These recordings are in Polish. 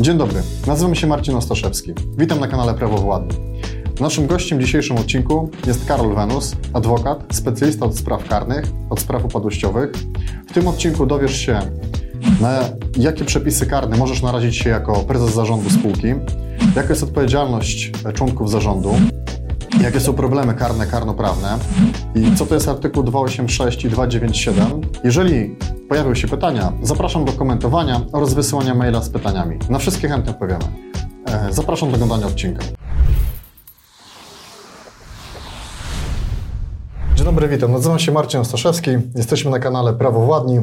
Dzień dobry, nazywam się Marcin Ostaszewski. Witam na kanale Prawo Władny. Naszym gościem w dzisiejszym odcinku jest Karol Wenus, adwokat, specjalista od spraw karnych, od spraw upadłościowych. W tym odcinku dowiesz się, na jakie przepisy karne możesz narazić się jako prezes zarządu spółki, jaka jest odpowiedzialność członków zarządu, jakie są problemy karne, karnoprawne i co to jest artykuł 286 i 297. Jeżeli pojawią się pytania, zapraszam do komentowania oraz wysyłania maila z pytaniami. Na wszystkie chętnie odpowiemy. E, Zapraszam do oglądania odcinka. Dzień dobry, witam. Nazywam się Marcin Ostaszewski. Jesteśmy na kanale Prawo Władni.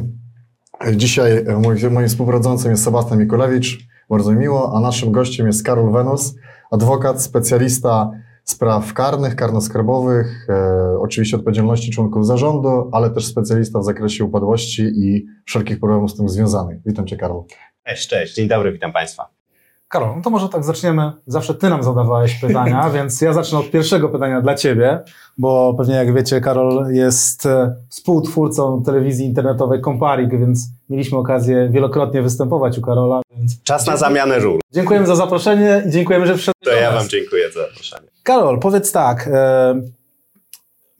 Dzisiaj e, mój, moim współprowadzącym jest Sebastian Mikulewicz. Bardzo mi miło. A naszym gościem jest Karol Wenus, adwokat, specjalista spraw karnych, karnoskarbowych, e, oczywiście odpowiedzialności członków zarządu, ale też specjalista w zakresie upadłości i wszelkich problemów z tym związanych. Witam Cię, Karol. Cześć, cześć, dzień dobry, witam Państwa. Karol, no to może tak zaczniemy. Zawsze Ty nam zadawałeś pytania, więc ja zacznę od pierwszego pytania dla Ciebie, bo pewnie jak wiecie, Karol jest e, współtwórcą telewizji internetowej Comparik, więc mieliśmy okazję wielokrotnie występować u Karola. Więc Czas na zamianę ról. dziękujemy za zaproszenie i dziękujemy, że wszedłeś To ja. Wam dziękuję za zaproszenie. Karol, powiedz tak. E,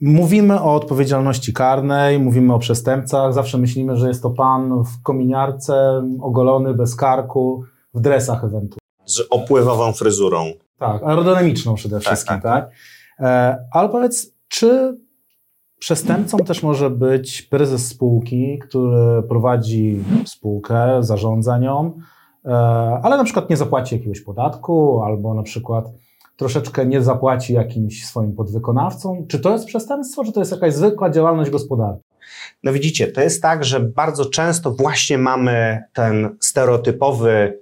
mówimy o odpowiedzialności karnej, mówimy o przestępcach. Zawsze myślimy, że jest to pan w kominiarce, ogolony, bez karku, w dresach ewentualnie. Z opływową fryzurą. Tak, aerodynamiczną przede wszystkim, tak, tak? E, ale powiedz, czy przestępcą też może być prezes spółki, który prowadzi spółkę, zarządza nią, e, ale na przykład nie zapłaci jakiegoś podatku, albo na przykład troszeczkę nie zapłaci jakimś swoim podwykonawcom? Czy to jest przestępstwo, czy to jest jakaś zwykła działalność gospodarcza? No widzicie, to jest tak, że bardzo często właśnie mamy ten stereotypowy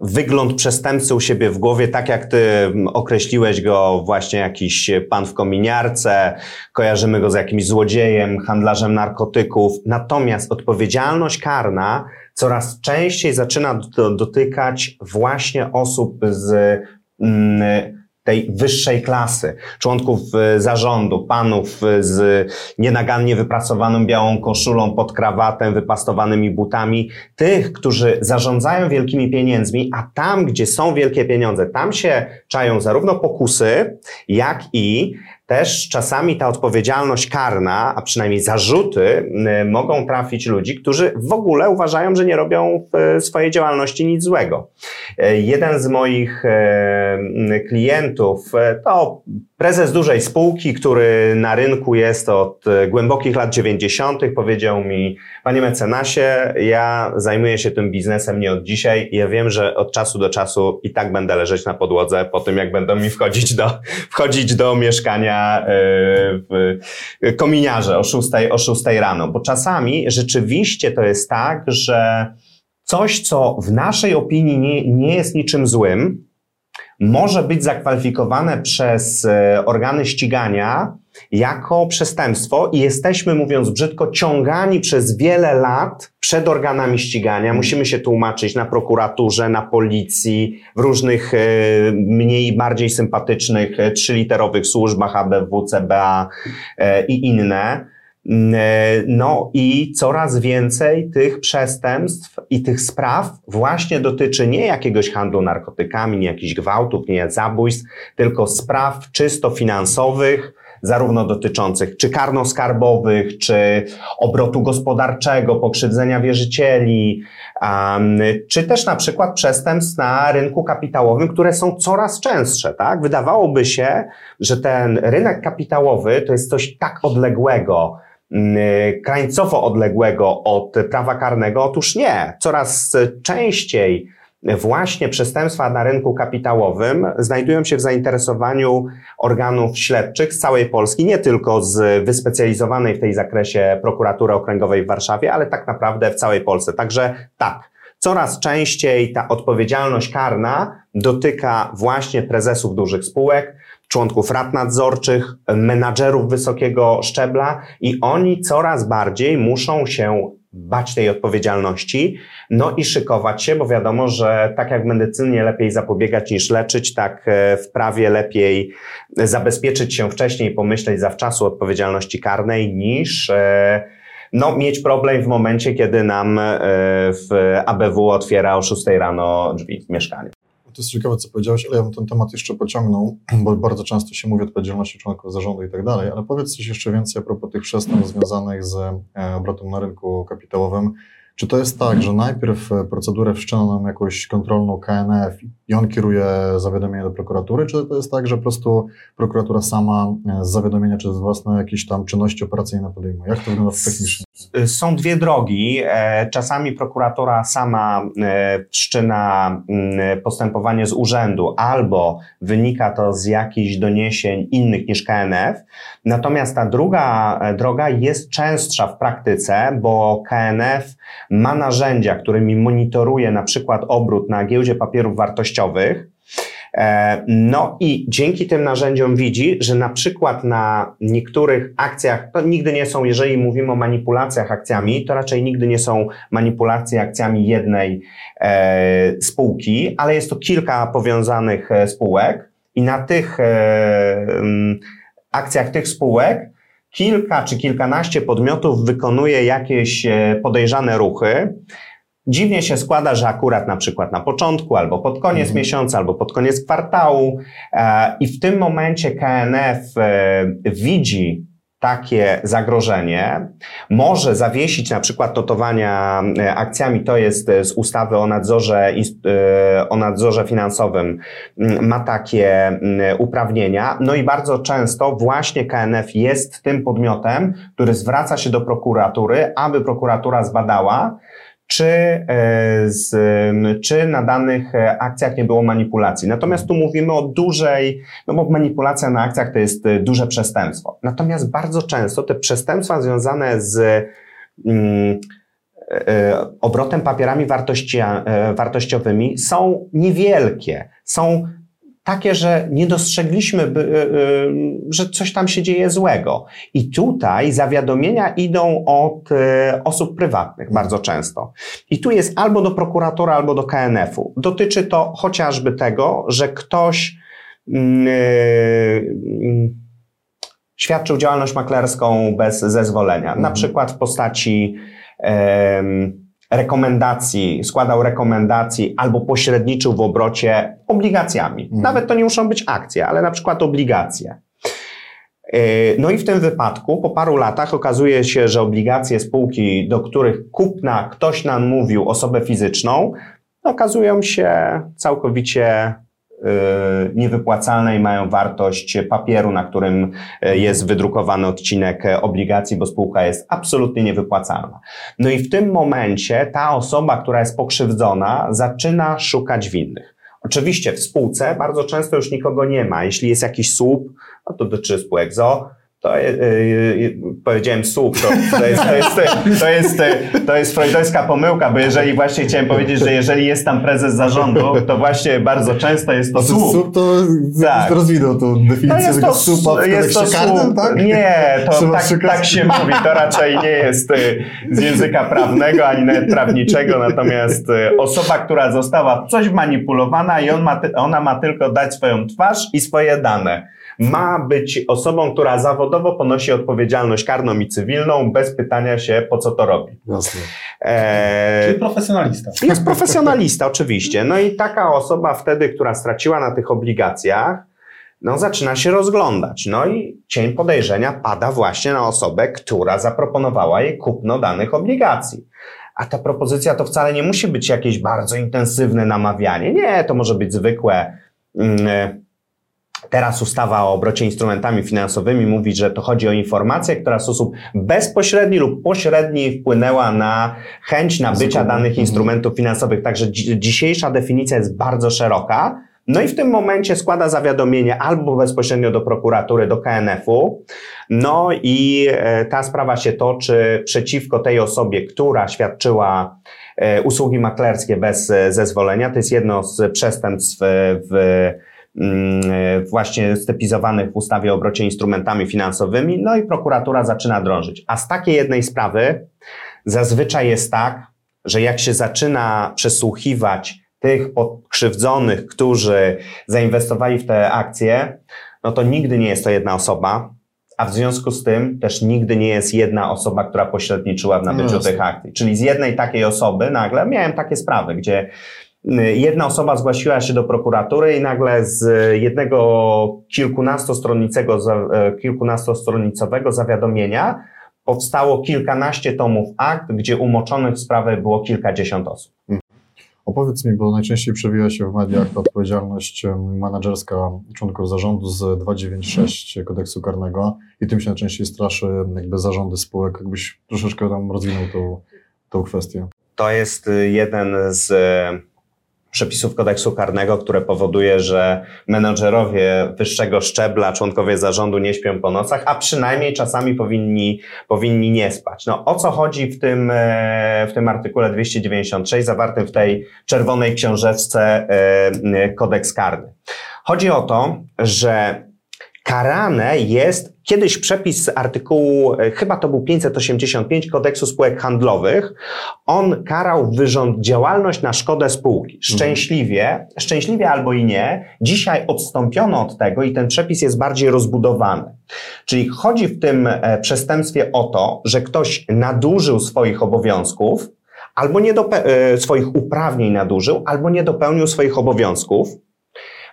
wygląd przestępcy u siebie w głowie, tak jak ty określiłeś go właśnie jakiś pan w kominiarce, kojarzymy go z jakimś złodziejem, handlarzem narkotyków. Natomiast odpowiedzialność karna coraz częściej zaczyna do, dotykać właśnie osób z mm, tej wyższej klasy, członków y, zarządu, panów y, z nienagannie wypracowaną białą koszulą pod krawatem, wypastowanymi butami, tych, którzy zarządzają wielkimi pieniędzmi, a tam, gdzie są wielkie pieniądze, tam się czają zarówno pokusy, jak i też czasami ta odpowiedzialność karna, a przynajmniej zarzuty, y, mogą trafić ludzi, którzy w ogóle uważają, że nie robią w swojej działalności nic złego. E, Jeden z moich klientów to prezes dużej spółki, który na rynku jest od e, głębokich lat 90., powiedział mi: Panie mecenasie, ja zajmuję się tym biznesem nie od dzisiaj. Ja wiem, że od czasu do czasu i tak będę leżeć na podłodze po tym, jak będą mi wchodzić do, wchodzić do mieszkania e, w kominiarze o 6, o 6 rano. Bo czasami rzeczywiście to jest tak, że coś, co w naszej opinii nie, nie jest niczym złym, może być zakwalifikowane przez e, organy ścigania jako przestępstwo i jesteśmy, mówiąc brzydko, ciągani przez wiele lat przed organami ścigania. Musimy się tłumaczyć na prokuraturze, na policji, w różnych e, mniej, bardziej sympatycznych e, trzyliterowych służbach ABW, CBA i inne. Mm, e, No i coraz więcej tych przestępstw i tych spraw właśnie dotyczy nie jakiegoś handlu narkotykami, nie jakichś gwałtów, nie zabójstw, tylko spraw czysto finansowych, zarówno dotyczących czy karnoskarbowych, czy obrotu gospodarczego, pokrzywdzenia wierzycieli, um, czy też na przykład przestępstw na rynku kapitałowym, które są coraz częstsze. Tak? Wydawałoby się, że ten rynek kapitałowy to jest coś tak odległego, krańcowo odległego od prawa karnego. Otóż nie. Coraz częściej właśnie przestępstwa na rynku kapitałowym znajdują się w zainteresowaniu organów śledczych z całej Polski, nie tylko z wyspecjalizowanej w tej zakresie prokuratury okręgowej w Warszawie, ale tak naprawdę w całej Polsce. Także tak, coraz częściej ta odpowiedzialność karna dotyka właśnie prezesów dużych spółek, członków rad nadzorczych, menadżerów wysokiego szczebla i oni coraz bardziej muszą się bać tej odpowiedzialności, no i szykować się, bo wiadomo, że tak jak w medycynie lepiej zapobiegać niż leczyć, tak e, w prawie lepiej zabezpieczyć się wcześniej pomyśleć zawczasu odpowiedzialności karnej niż e, no, mieć problem w momencie, kiedy nam e, w ABW otwiera o 6 rano drzwi w mieszkaniu. To jest ciekawe, co powiedziałeś, ale ja bym ten temat jeszcze pociągnął, bo bardzo często się mówi o odpowiedzialności członków zarządu i tak dalej, ale powiedz coś jeszcze więcej a propos tych przestępstw związanych z e, obrotem na rynku kapitałowym. Czy to jest tak, że najpierw e, procedurę wszczyna nam jakąś kontrolną KNF i on kieruje zawiadomienie do prokuratury, czy to jest tak, że po prostu prokuratura sama e, z zawiadomienia czy z własnej jakiejś tam czynności operacyjne podejmuje? Jak to wygląda technicznie? Są dwie drogi. E, czasami prokuratura sama wszczyna mm, postępowanie z urzędu albo wynika to z jakichś doniesień innych niż KNF. Natomiast ta druga droga jest częstsza w praktyce, bo KNF ma narzędzia, którymi monitoruje na przykład obrót na giełdzie papierów wartościowych, e, no i dzięki tym narzędziom widzi, że na przykład na niektórych akcjach, to nigdy nie są, jeżeli mówimy o manipulacjach akcjami, to raczej nigdy nie są manipulacje akcjami jednej e, spółki, ale jest to kilka powiązanych e, spółek i na tych e, akcjach tych spółek kilka czy kilkanaście podmiotów wykonuje jakieś e, podejrzane ruchy. Dziwnie się składa, że akurat na przykład na początku, albo pod koniec mhm. miesiąca, albo pod koniec kwartału, e, i w tym momencie KNF e, widzi takie zagrożenie może zawiesić na przykład notowania e, akcjami, to jest e, z ustawy o nadzorze, e, o nadzorze finansowym, ma takie uprawnienia. No i bardzo często właśnie KNF jest tym podmiotem, który zwraca się do prokuratury, aby prokuratura zbadała, czy, e, z, czy na danych e, akcjach nie było manipulacji. Natomiast tu mówimy o dużej, no bo manipulacja na akcjach to jest e, duże przestępstwo. Natomiast bardzo często te przestępstwa związane z mm, obrotem papierami wartości, wartościowymi są niewielkie, są takie, że nie dostrzegliśmy, y, y, że coś tam się dzieje złego. I tutaj zawiadomienia idą od y, osób prywatnych bardzo często. I tu jest albo do prokuratora, albo do KNF-u. Dotyczy to chociażby tego, że ktoś mm, świadczył działalność maklerską bez zezwolenia, mhm. na przykład w postaci rekomendacji, składał rekomendacji albo pośredniczył w obrocie obligacjami. Mhm. Nawet to nie muszą być akcje, ale na przykład obligacje. E, no i w tym wypadku po paru latach okazuje się, że obligacje spółki, do których kupna ktoś nam mówił osobę fizyczną, okazują się całkowicie niewypłacalne i mają wartość papieru, na którym y, jest wydrukowany odcinek obligacji, bo spółka jest absolutnie niewypłacalna. No i w tym momencie ta osoba, która jest pokrzywdzona, zaczyna szukać winnych. Oczywiście w spółce bardzo często już nikogo nie ma. Jeśli jest jakiś słup, no to dotyczy spółek ZO, to je, y, powiedziałem słup, to, to, jest, to, jest, to, jest, to jest freudowska pomyłka, bo jeżeli właśnie chciałem powiedzieć, że jeżeli jest tam prezes zarządu, to właśnie bardzo często jest to słup. Słup to tak. rozwinął tą definicję jest tego słupa jest to słup, tak? Nie, to tak, tak się mówi, to raczej nie jest y, z języka prawnego, ani nawet prawniczego, natomiast y, osoba, która została coś manipulowana i on ma, ona ma tylko dać swoją twarz i swoje dane ma być osobą, która zawodowo ponosi odpowiedzialność karną i cywilną, bez pytania się, po co to robi. Jasne. E... Czyli profesjonalista. Jest profesjonalista, oczywiście. No i taka osoba wtedy, która straciła na tych obligacjach, no zaczyna się rozglądać. No i cień podejrzenia pada właśnie na osobę, która zaproponowała jej kupno danych obligacji. A ta propozycja to wcale nie musi być jakieś bardzo intensywne namawianie. Nie, to może być zwykłe. Yy, Teraz ustawa o obrocie instrumentami finansowymi mówi, że to chodzi o informację, która w sposób bezpośredni lub pośredni wpłynęła na chęć nabycia danych mhm. instrumentów finansowych. Także dzisiejsza definicja jest bardzo szeroka. No i w tym momencie składa zawiadomienie albo bezpośrednio do prokuratury, do KNF-u. No i e, ta sprawa się toczy przeciwko tej osobie, która świadczyła e, usługi maklerskie bez e, zezwolenia. To jest jedno z przestępstw w właśnie stepizowanych w ustawie o obrocie instrumentami finansowymi, no i prokuratura zaczyna drążyć. A z takiej jednej sprawy zazwyczaj jest tak, że jak się zaczyna przesłuchiwać tych pokrzywdzonych, którzy zainwestowali w te akcje, no to nigdy nie jest to jedna osoba, a w związku z tym też nigdy nie jest jedna osoba, która pośredniczyła w nabyciu No tych akcji. Czyli z jednej takiej osoby nagle miałem takie sprawy, gdzie jedna osoba zgłosiła się do prokuratury i nagle z jednego kilkunastostronicego, za- e, kilkunastostronicowego zawiadomienia powstało kilkanaście tomów akt, gdzie umoczonych w sprawę było kilkadziesiąt osób. Opowiedz mi, bo najczęściej przewija się w mediach ta odpowiedzialność menedżerska członków zarządu z 296 kodeksu karnego i tym się najczęściej straszy jakby zarządy spółek. Jakbyś troszeczkę tam rozwinął tą, tą kwestię. To jest y, jeden z y, przepisów kodeksu karnego, które powoduje, że menedżerowie wyższego szczebla, członkowie zarządu nie śpią po nocach, a przynajmniej czasami powinni, powinni nie spać. No, o co chodzi w tym, e, w tym artykule 296 zawartym w tej czerwonej książeczce e, kodeks karny? Chodzi o to, że karane jest kiedyś przepis z artykułu, e, chyba to był 585 kodeksu spółek handlowych. On karał wyrząd działalność na szkodę spółki. Szczęśliwie, szczęśliwie albo i nie, dzisiaj odstąpiono od tego i ten przepis jest bardziej rozbudowany. Czyli chodzi w tym e, przestępstwie o to, że ktoś nadużył swoich obowiązków, albo nie dope- e, swoich uprawnień nadużył, albo nie dopełnił swoich obowiązków,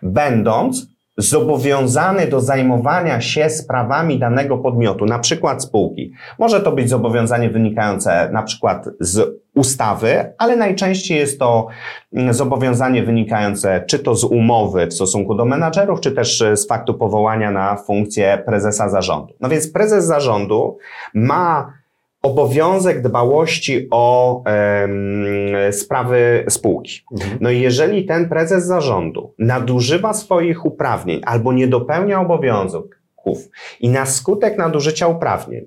będąc zobowiązany do zajmowania się sprawami danego podmiotu, na przykład spółki. Może to być zobowiązanie wynikające na przykład z ustawy, ale najczęściej jest to mm, zobowiązanie wynikające czy to z umowy w stosunku do menadżerów, czy też e, z faktu powołania na funkcję prezesa zarządu. No więc prezes zarządu ma obowiązek dbałości o em, sprawy spółki. No i jeżeli ten prezes zarządu nadużywa swoich uprawnień albo nie dopełnia obowiązków i na skutek nadużycia uprawnień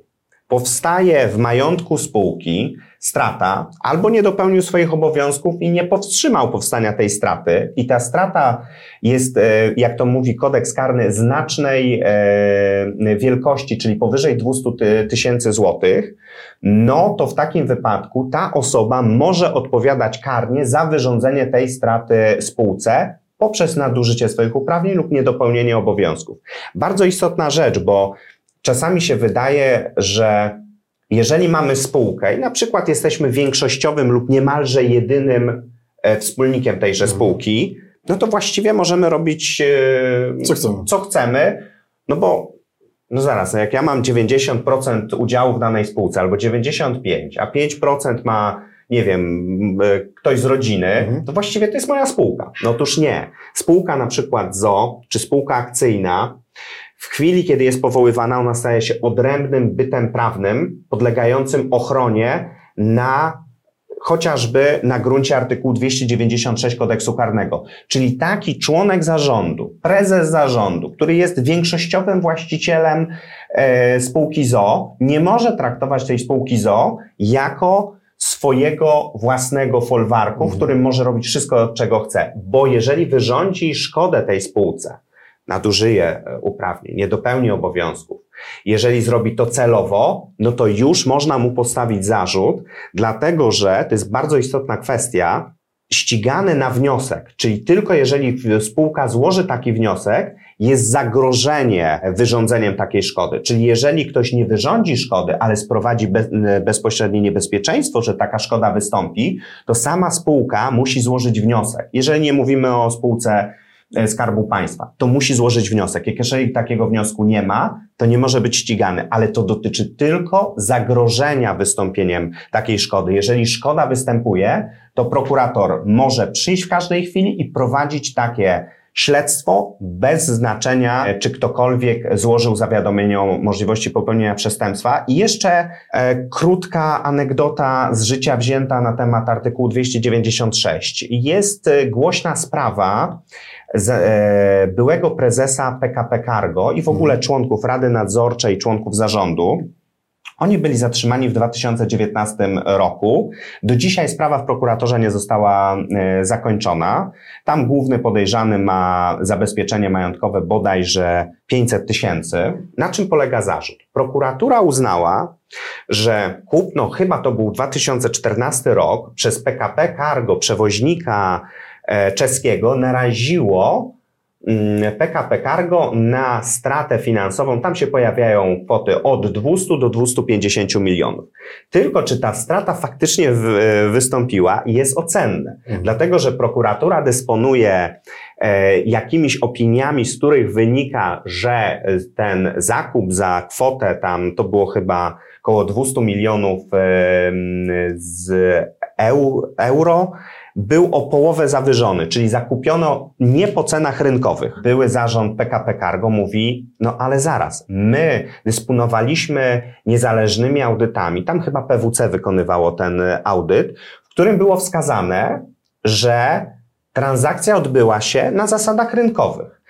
powstaje w majątku spółki strata, albo nie dopełnił swoich obowiązków i nie powstrzymał powstania tej straty, i ta strata jest, e, jak to mówi kodeks karny, znacznej e, wielkości, czyli powyżej 200 ty- tysięcy złotych, no to w takim wypadku ta osoba może odpowiadać karnie za wyrządzenie tej straty spółce poprzez nadużycie swoich uprawnień lub niedopełnienie obowiązków. Bardzo istotna rzecz, bo czasami się wydaje, że jeżeli mamy spółkę i na przykład jesteśmy większościowym lub niemalże jedynym e, wspólnikiem tejże Mhm. spółki, no to właściwie możemy robić e, Co chcemy. co chcemy, no bo no zaraz, no jak ja mam 90% udziału w danej spółce albo 95, a 5% ma nie wiem, e, ktoś z rodziny, Mhm. to właściwie to jest moja spółka. No otóż nie. Spółka na przykład ZO, czy spółka akcyjna, w chwili, kiedy jest powoływana, ona staje się odrębnym bytem prawnym, podlegającym ochronie na chociażby na gruncie artykułu 296 kodeksu karnego. Czyli taki członek zarządu, prezes zarządu, który jest większościowym właścicielem e, spółki ZO, nie może traktować tej spółki ZO jako swojego własnego folwarku, w którym może robić wszystko, czego chce. Bo jeżeli wyrządzi szkodę tej spółce, nadużyje e, uprawnień, nie dopełni obowiązków, jeżeli zrobi to celowo, no to już można mu postawić zarzut, dlatego że to jest bardzo istotna kwestia, ścigany na wniosek, czyli tylko jeżeli spółka złoży taki wniosek, jest zagrożenie wyrządzeniem takiej szkody. Czyli jeżeli ktoś nie wyrządzi szkody, ale sprowadzi be, bezpośrednie niebezpieczeństwo, że taka szkoda wystąpi, to sama spółka musi złożyć wniosek. Jeżeli nie mówimy o spółce e, Skarbu Państwa, to musi złożyć wniosek. Jak jeżeli takiego wniosku nie ma, to nie może być ścigany, ale to dotyczy tylko zagrożenia wystąpieniem takiej szkody. Jeżeli szkoda występuje, to prokurator może przyjść w każdej chwili i prowadzić takie śledztwo bez znaczenia, e, czy ktokolwiek złożył zawiadomienie o możliwości popełnienia przestępstwa. I jeszcze e, krótka anegdota z życia wzięta na temat artykułu 296. Jest e, głośna sprawa z, e, byłego prezesa PKP Cargo i w ogóle członków Rady Nadzorczej, członków zarządu. Oni byli zatrzymani w 2019 roku. Do dzisiaj sprawa w prokuratorze nie została e, zakończona. Tam główny podejrzany ma zabezpieczenie majątkowe bodajże 500 tysięcy. Na czym polega zarzut? Prokuratura uznała, że kupno, chyba to był 2014 rok, przez PKP Cargo, przewoźnika e, czeskiego, naraziło PKP mm, Cargo na stratę finansową, tam się pojawiają kwoty od 200 do 250 milionów. Tylko czy ta strata faktycznie wystąpiła jest ocenne, mhm. dlatego że prokuratura dysponuje e, jakimiś opiniami, z których wynika, że ten zakup za kwotę tam to było chyba około 200 milionów z euro, był o połowę zawyżony, czyli zakupiono nie po cenach rynkowych. Były zarząd PKP Cargo mówi, no ale zaraz, my dysponowaliśmy niezależnymi audytami, tam chyba PWC wykonywało ten audyt, w którym było wskazane, że transakcja odbyła się na zasadach rynkowych.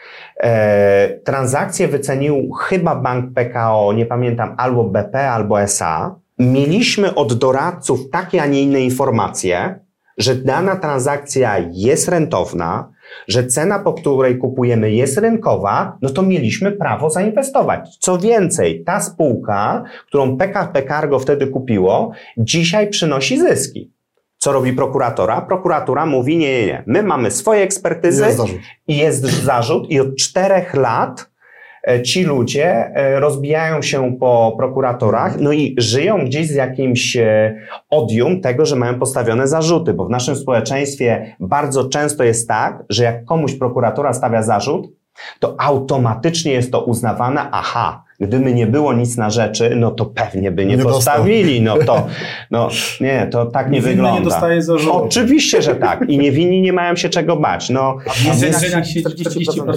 E, transakcję wycenił chyba bank PKO, nie pamiętam, albo BP, albo SA. Mieliśmy od doradców takie, a nie inne informacje, że dana transakcja jest rentowna, że cena, po której kupujemy jest rynkowa, no to mieliśmy prawo zainwestować. Co więcej, ta spółka, którą PKP Cargo wtedy kupiło, dzisiaj przynosi zyski. Co robi prokuratora? Prokuratura mówi, nie, nie, nie. My mamy swoje ekspertyzy jest i jest zarzut i od czterech lat ci ludzie e, rozbijają się po prokuratorach, no i żyją gdzieś z jakimś e, odium tego, że mają postawione zarzuty, bo w naszym społeczeństwie bardzo często jest tak, że jak komuś prokuratora stawia zarzut, to automatycznie jest to uznawane, aha, Gdyby nie było nic na rzeczy, no to pewnie by nie, nie postawili. No to, no nie, to tak nie wygląda. nie dostaje zarzutu. Oczywiście, że tak. I niewinni nie mają się czego bać. No,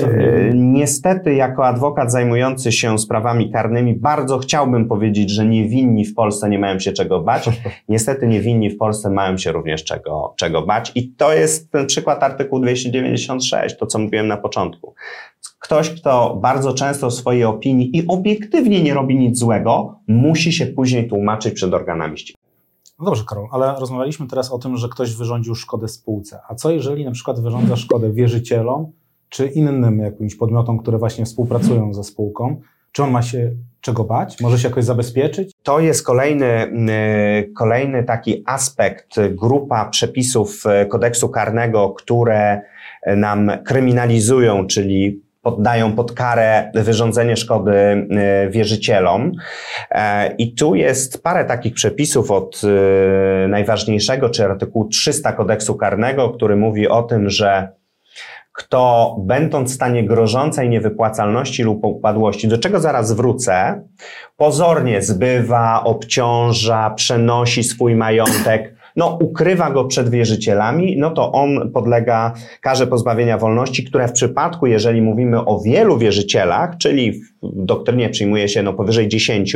e, niestety, jako adwokat zajmujący się sprawami karnymi, bardzo chciałbym powiedzieć, że niewinni w Polsce nie mają się czego bać. Niestety niewinni w Polsce mają się również czego, czego bać. I to jest ten przykład artykułu 296, to co mówiłem na początku. Ktoś, kto bardzo często w swojej opinii i obiektywnie nie robi nic złego, musi się później tłumaczyć przed organami ścigania. No dobrze, Karol, ale rozmawialiśmy teraz o tym, że ktoś wyrządził szkodę spółce. A co jeżeli na przykład wyrządza szkodę wierzycielom czy innym jakimś podmiotom, które właśnie współpracują ze spółką? Czy on ma się czego bać? Może się jakoś zabezpieczyć? To jest kolejny, kolejny taki aspekt, grupa przepisów e, kodeksu karnego, które nam kryminalizują, czyli poddają pod karę wyrządzenie szkody e, wierzycielom. E, I tu jest parę takich przepisów od e, najważniejszego, czy artykułu 300 kodeksu karnego, który mówi o tym, że kto będąc w stanie grożącej niewypłacalności lub upadłości, do czego zaraz wrócę, pozornie zbywa, obciąża, przenosi swój majątek, no ukrywa go przed wierzycielami, no to on podlega karze pozbawienia wolności, które w przypadku, jeżeli mówimy o wielu wierzycielach, czyli w doktrynie przyjmuje się no powyżej 10,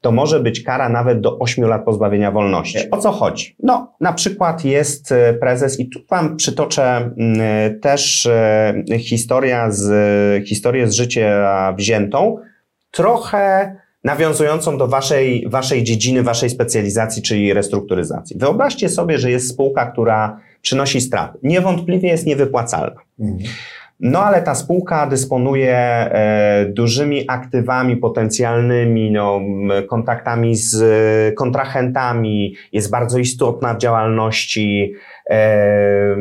to może być kara nawet do 8 lat pozbawienia wolności. O co chodzi? No, na przykład jest e, prezes i tu Wam przytoczę mm, też e, historia z, historię z życia wziętą, trochę nawiązującą do waszej, waszej dziedziny, waszej specjalizacji, czyli restrukturyzacji. Wyobraźcie sobie, że jest spółka, która przynosi straty. Niewątpliwie jest niewypłacalna. Mhm. No ale ta spółka dysponuje e, dużymi aktywami potencjalnymi, no, kontaktami z e, kontrahentami, jest bardzo istotna w działalności e,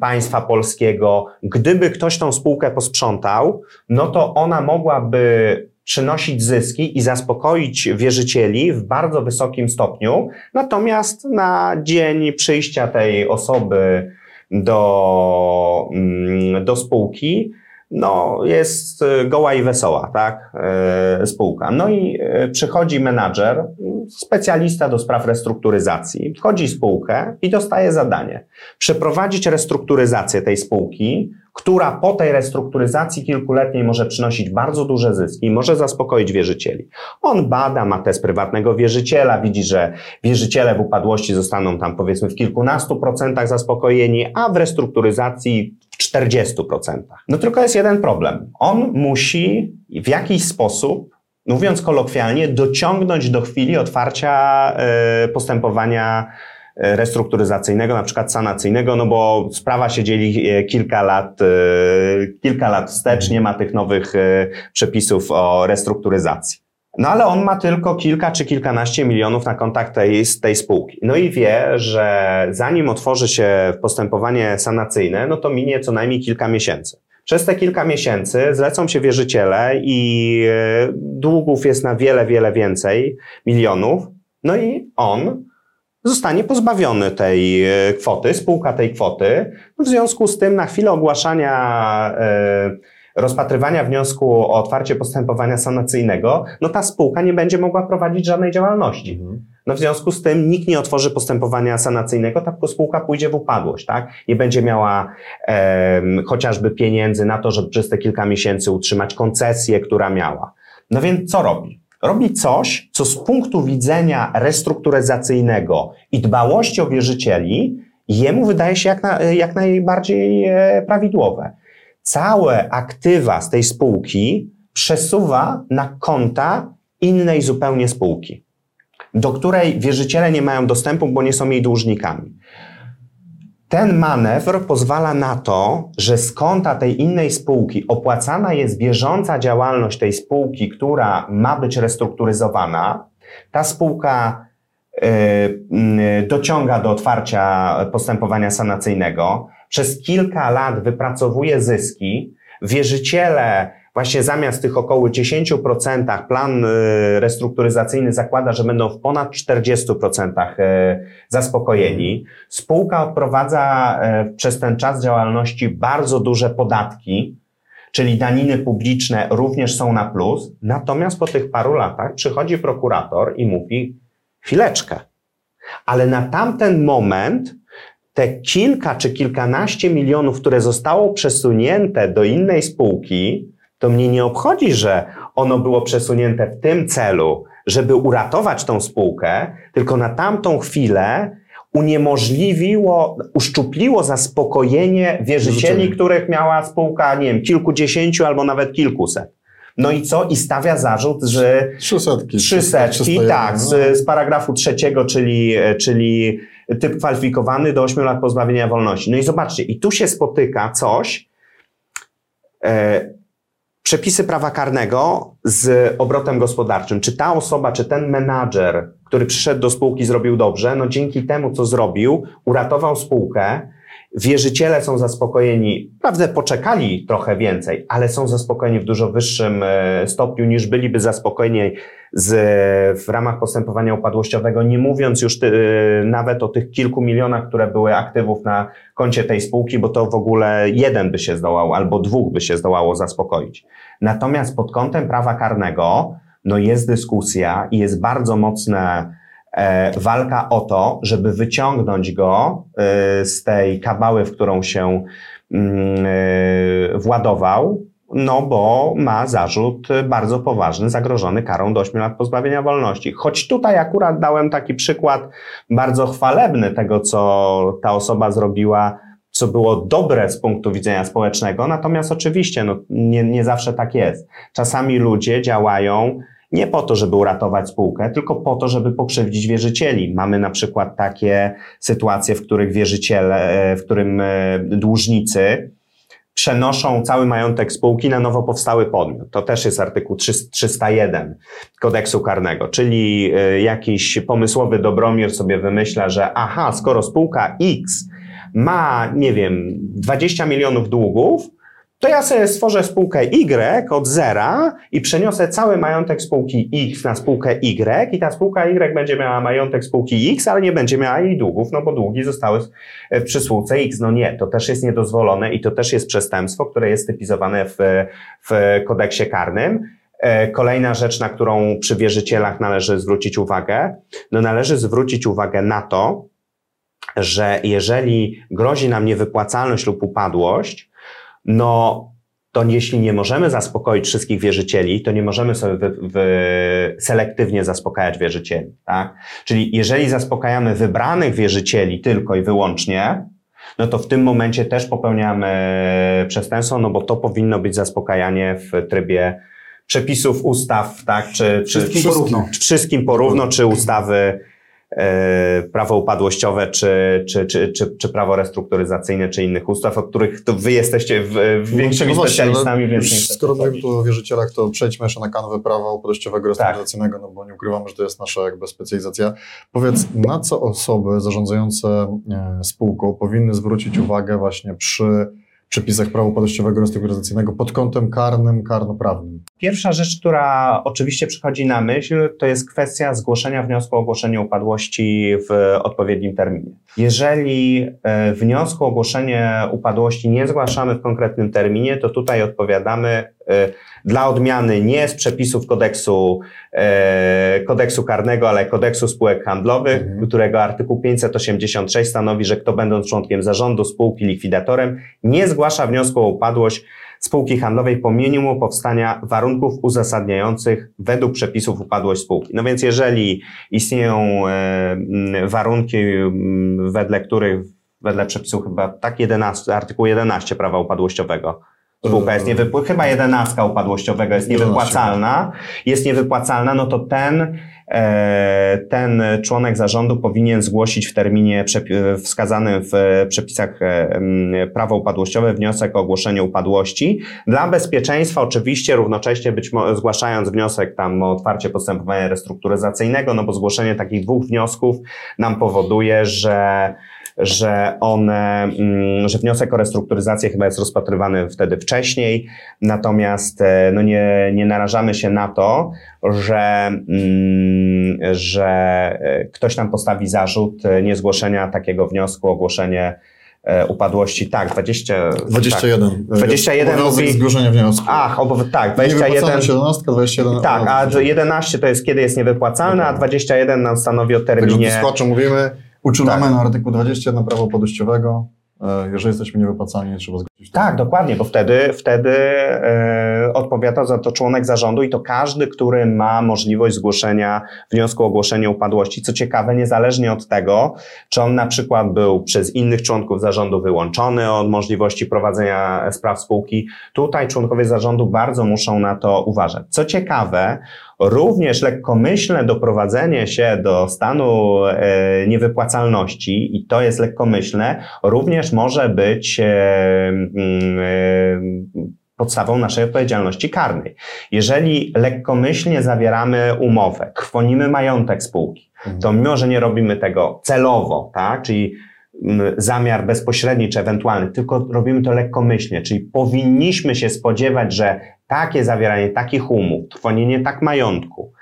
państwa polskiego. Gdyby ktoś tą spółkę posprzątał, no to ona mogłaby przynosić zyski i zaspokoić wierzycieli w bardzo wysokim stopniu. Natomiast na dzień przyjścia tej osoby do, mm, do spółki, no, jest goła i wesoła, tak, e, spółka. No i e, przychodzi menadżer, specjalista do spraw restrukturyzacji, wchodzi w spółkę i dostaje zadanie przeprowadzić restrukturyzację tej spółki, która po tej restrukturyzacji kilkuletniej może przynosić bardzo duże zyski, może zaspokoić wierzycieli. On bada, ma test prywatnego wierzyciela, widzi, że wierzyciele w upadłości zostaną tam powiedzmy w kilkunastu procentach zaspokojeni, a w restrukturyzacji w 40%. No tylko jest jeden problem. On musi w jakiś sposób mówiąc kolokwialnie, dociągnąć do chwili otwarcia y, postępowania E, restrukturyzacyjnego, na przykład sanacyjnego, no bo sprawa się dzieli e, kilka lat, e, kilka lat wstecz, nie ma tych nowych przepisów o restrukturyzacji. No ale on ma tylko kilka czy kilkanaście milionów na kontakt tej, z tej spółki. No i wie, że zanim otworzy się postępowanie sanacyjne, no to minie co najmniej kilka miesięcy. Przez te kilka miesięcy zlecą się wierzyciele i e, długów jest na wiele, wiele więcej milionów. No i on zostanie pozbawiony tej e, kwoty, spółka tej kwoty. W związku z tym na chwilę ogłaszania e, rozpatrywania wniosku o otwarcie postępowania sanacyjnego, no ta spółka nie będzie mogła prowadzić żadnej działalności. Mhm. No w związku z tym nikt nie otworzy postępowania sanacyjnego, ta spółka pójdzie w upadłość, tak? Nie będzie miała e, chociażby pieniędzy na to, żeby przez te kilka miesięcy utrzymać koncesję, która miała. No więc co robi? Robi coś, co z punktu widzenia restrukturyzacyjnego i dbałości o wierzycieli, jemu wydaje się jak, na, jak najbardziej e, prawidłowe. Całe aktywa z tej spółki przesuwa na konta innej zupełnie spółki do której wierzyciele nie mają dostępu, bo nie są jej dłużnikami. Ten manewr pozwala na to, że z konta tej innej spółki opłacana jest bieżąca działalność tej spółki, która ma być restrukturyzowana. Ta spółka yy, dociąga do otwarcia postępowania sanacyjnego. Przez kilka lat wypracowuje zyski. Wierzyciele Właśnie zamiast tych około 10% plan y, restrukturyzacyjny zakłada, że będą w ponad 40% y, zaspokojeni. Spółka odprowadza y, przez ten czas działalności bardzo duże podatki, czyli daniny publiczne również są na plus. Natomiast po tych paru latach przychodzi prokurator i mówi: chwileczkę, ale na tamten moment te kilka czy kilkanaście milionów, które zostało przesunięte do innej spółki, to mnie nie obchodzi, że ono było przesunięte w tym celu, żeby uratować tą spółkę, tylko na tamtą chwilę uniemożliwiło, uszczupliło zaspokojenie wierzycieli, których miała spółka, nie wiem, kilkudziesięciu albo nawet kilkuset. No i co? I stawia zarzut, że... Trzysetki. Trzysetki, tak, z, no. z paragrafu trzeciego, czyli, czyli typ kwalifikowany do 8 lat pozbawienia wolności. No i zobaczcie, i tu się spotyka coś, e, przepisy prawa karnego z obrotem gospodarczym. Czy ta osoba, czy ten menadżer, który przyszedł do spółki, zrobił dobrze? No dzięki temu, co zrobił, uratował spółkę. Wierzyciele są zaspokojeni, prawdę poczekali trochę więcej, ale są zaspokojeni w dużo wyższym e, stopniu niż byliby zaspokojeni z, w ramach postępowania upadłościowego, nie mówiąc już ty, e, nawet o tych kilku milionach, które były aktywów na koncie tej spółki, bo to w ogóle jeden by się zdołał albo dwóch by się zdołało zaspokoić. Natomiast pod kątem prawa karnego, no jest dyskusja i jest bardzo mocna e, walka o to, żeby wyciągnąć go e, z tej kabały, w którą się mm, e, władował, no bo ma zarzut bardzo poważny, zagrożony karą do 8 lat pozbawienia wolności. Choć tutaj akurat dałem taki przykład bardzo chwalebny tego, co ta osoba zrobiła, co było dobre z punktu widzenia społecznego, natomiast oczywiście no, nie, nie zawsze tak jest. Czasami ludzie działają nie po to, żeby uratować spółkę, tylko po to, żeby pokrzywdzić wierzycieli. Mamy na przykład takie sytuacje, w których wierzyciele, w którym e, dłużnicy przenoszą cały majątek spółki na nowo powstały podmiot. To też jest artykuł 301 kodeksu karnego, czyli e, jakiś pomysłowy Dobromir sobie wymyśla, że aha, skoro spółka X ma, nie wiem, 20 milionów długów, to ja sobie stworzę spółkę Y od zera i przeniosę cały majątek spółki X na spółkę Y i ta spółka Y będzie miała majątek spółki X, ale nie będzie miała jej długów, no bo długi zostały spółce X. No nie, to też jest niedozwolone i to też jest przestępstwo, które jest typizowane w, w kodeksie karnym. E, kolejna rzecz, na którą przy wierzycielach należy zwrócić uwagę, no należy zwrócić uwagę na to, że jeżeli grozi nam niewypłacalność lub upadłość, no to jeśli nie możemy zaspokoić wszystkich wierzycieli, to nie możemy sobie wy, wy, selektywnie zaspokajać wierzycieli. Tak? Czyli jeżeli zaspokajamy wybranych wierzycieli tylko i wyłącznie, no to w tym momencie też popełniamy przestępstwo, no bo to powinno być zaspokajanie w trybie przepisów ustaw, tak, czy, czy wszystkim porówno, wszystkim porówno czy ustawy prawo upadłościowe, czy, czy, czy, czy, czy prawo restrukturyzacyjne, czy innych ustaw, od których to wy jesteście w, w większymi no specjalistami, więc Skoro mówimy tu o wierzycielach, to przejdźmy jeszcze na kanwę prawa upadłościowego tak. restrukturyzacyjnego, tak. no bo nie ukrywamy, że to jest nasza jakby specjalizacja. Powiedz, na co osoby zarządzające e, spółką powinny zwrócić uwagę właśnie przy przepisach prawa upadłościowego restrukturyzacyjnego pod kątem karnym, karnoprawnym? Pierwsza rzecz, która oczywiście przychodzi na myśl, to jest kwestia zgłoszenia wniosku o ogłoszenie upadłości w odpowiednim terminie. Jeżeli e, wniosku o ogłoszenie upadłości nie zgłaszamy w konkretnym terminie, to tutaj odpowiadamy dla odmiany nie z przepisów kodeksu, e, kodeksu karnego, ale kodeksu spółek handlowych, mhm. którego artykuł 586 stanowi, że kto będąc członkiem zarządu spółki likwidatorem nie zgłasza wniosku o upadłość spółki handlowej po minimum powstania warunków uzasadniających według przepisów upadłość spółki. No więc jeżeli istnieją e, warunki, wedle których, wedle przepisów chyba tak 11, artykuł 11 prawa upadłościowego, spółka jest niewypłacalna, chyba jedenastka upadłościowego jest niewypłacalna, jest niewypłacalna, no to ten, e, ten członek zarządu powinien zgłosić w terminie wskazanym w przepisach e, prawa upadłościowe wniosek o ogłoszenie upadłości. Dla bezpieczeństwa oczywiście równocześnie być zgłaszając wniosek tam o otwarcie postępowania restrukturyzacyjnego, no bo zgłoszenie takich dwóch wniosków nam powoduje, że że one, mm, że wniosek o restrukturyzację chyba jest rozpatrywany wtedy wcześniej, natomiast e, no nie, nie narażamy się na to, że, mm, że e, ktoś nam postawi zarzut e, niezgłoszenia takiego wniosku, ogłoszenie upadłości. Tak, 20, 21. Tak, 21 Obowiązek mówi... zgłoszenia wniosku. Ach, obo, tak, 21. 17, 21. Tak, a 11 to jest kiedy jest niewypłacalne, a 21 nam stanowi o terminie. Także mówimy, Uczulamy tak. na artykuł 21 prawo podejściowego. E, jeżeli jesteśmy niewypłacalni, trzeba zgłosić. Tak, dokładnie, bo wtedy, wtedy e, odpowiada za to członek zarządu i to każdy, który ma możliwość zgłoszenia wniosku o ogłoszenie upadłości. Co ciekawe, niezależnie od tego, czy on na przykład był przez innych członków zarządu wyłączony od możliwości prowadzenia spraw spółki, tutaj członkowie zarządu bardzo muszą na to uważać. Co ciekawe, również lekkomyślne doprowadzenie się do stanu e, niewypłacalności, i to jest lekkomyślne, również może być e, e, podstawą naszej odpowiedzialności karnej. Jeżeli lekkomyślnie zawieramy umowę, trwonimy majątek spółki, to mhm. mimo, że nie robimy tego celowo, tak, czyli mm, zamiar bezpośredni czy ewentualny, tylko robimy to lekkomyślnie, czyli powinniśmy się spodziewać, że takie zawieranie takich umów, trwonienie tak majątku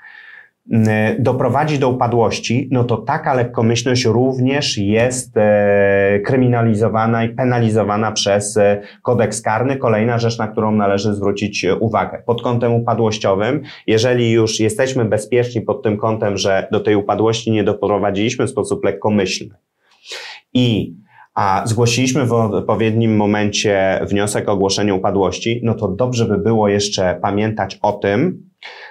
doprowadzi do upadłości, no to taka lekkomyślność również jest e, kryminalizowana i penalizowana przez e, kodeks karny. Kolejna rzecz, na którą należy zwrócić uwagę. Pod kątem upadłościowym, jeżeli już jesteśmy bezpieczni pod tym kątem, że do tej upadłości nie doprowadziliśmy w sposób lekkomyślny i a zgłosiliśmy w odpowiednim momencie wniosek o ogłoszenie upadłości, no to dobrze by było jeszcze pamiętać o tym,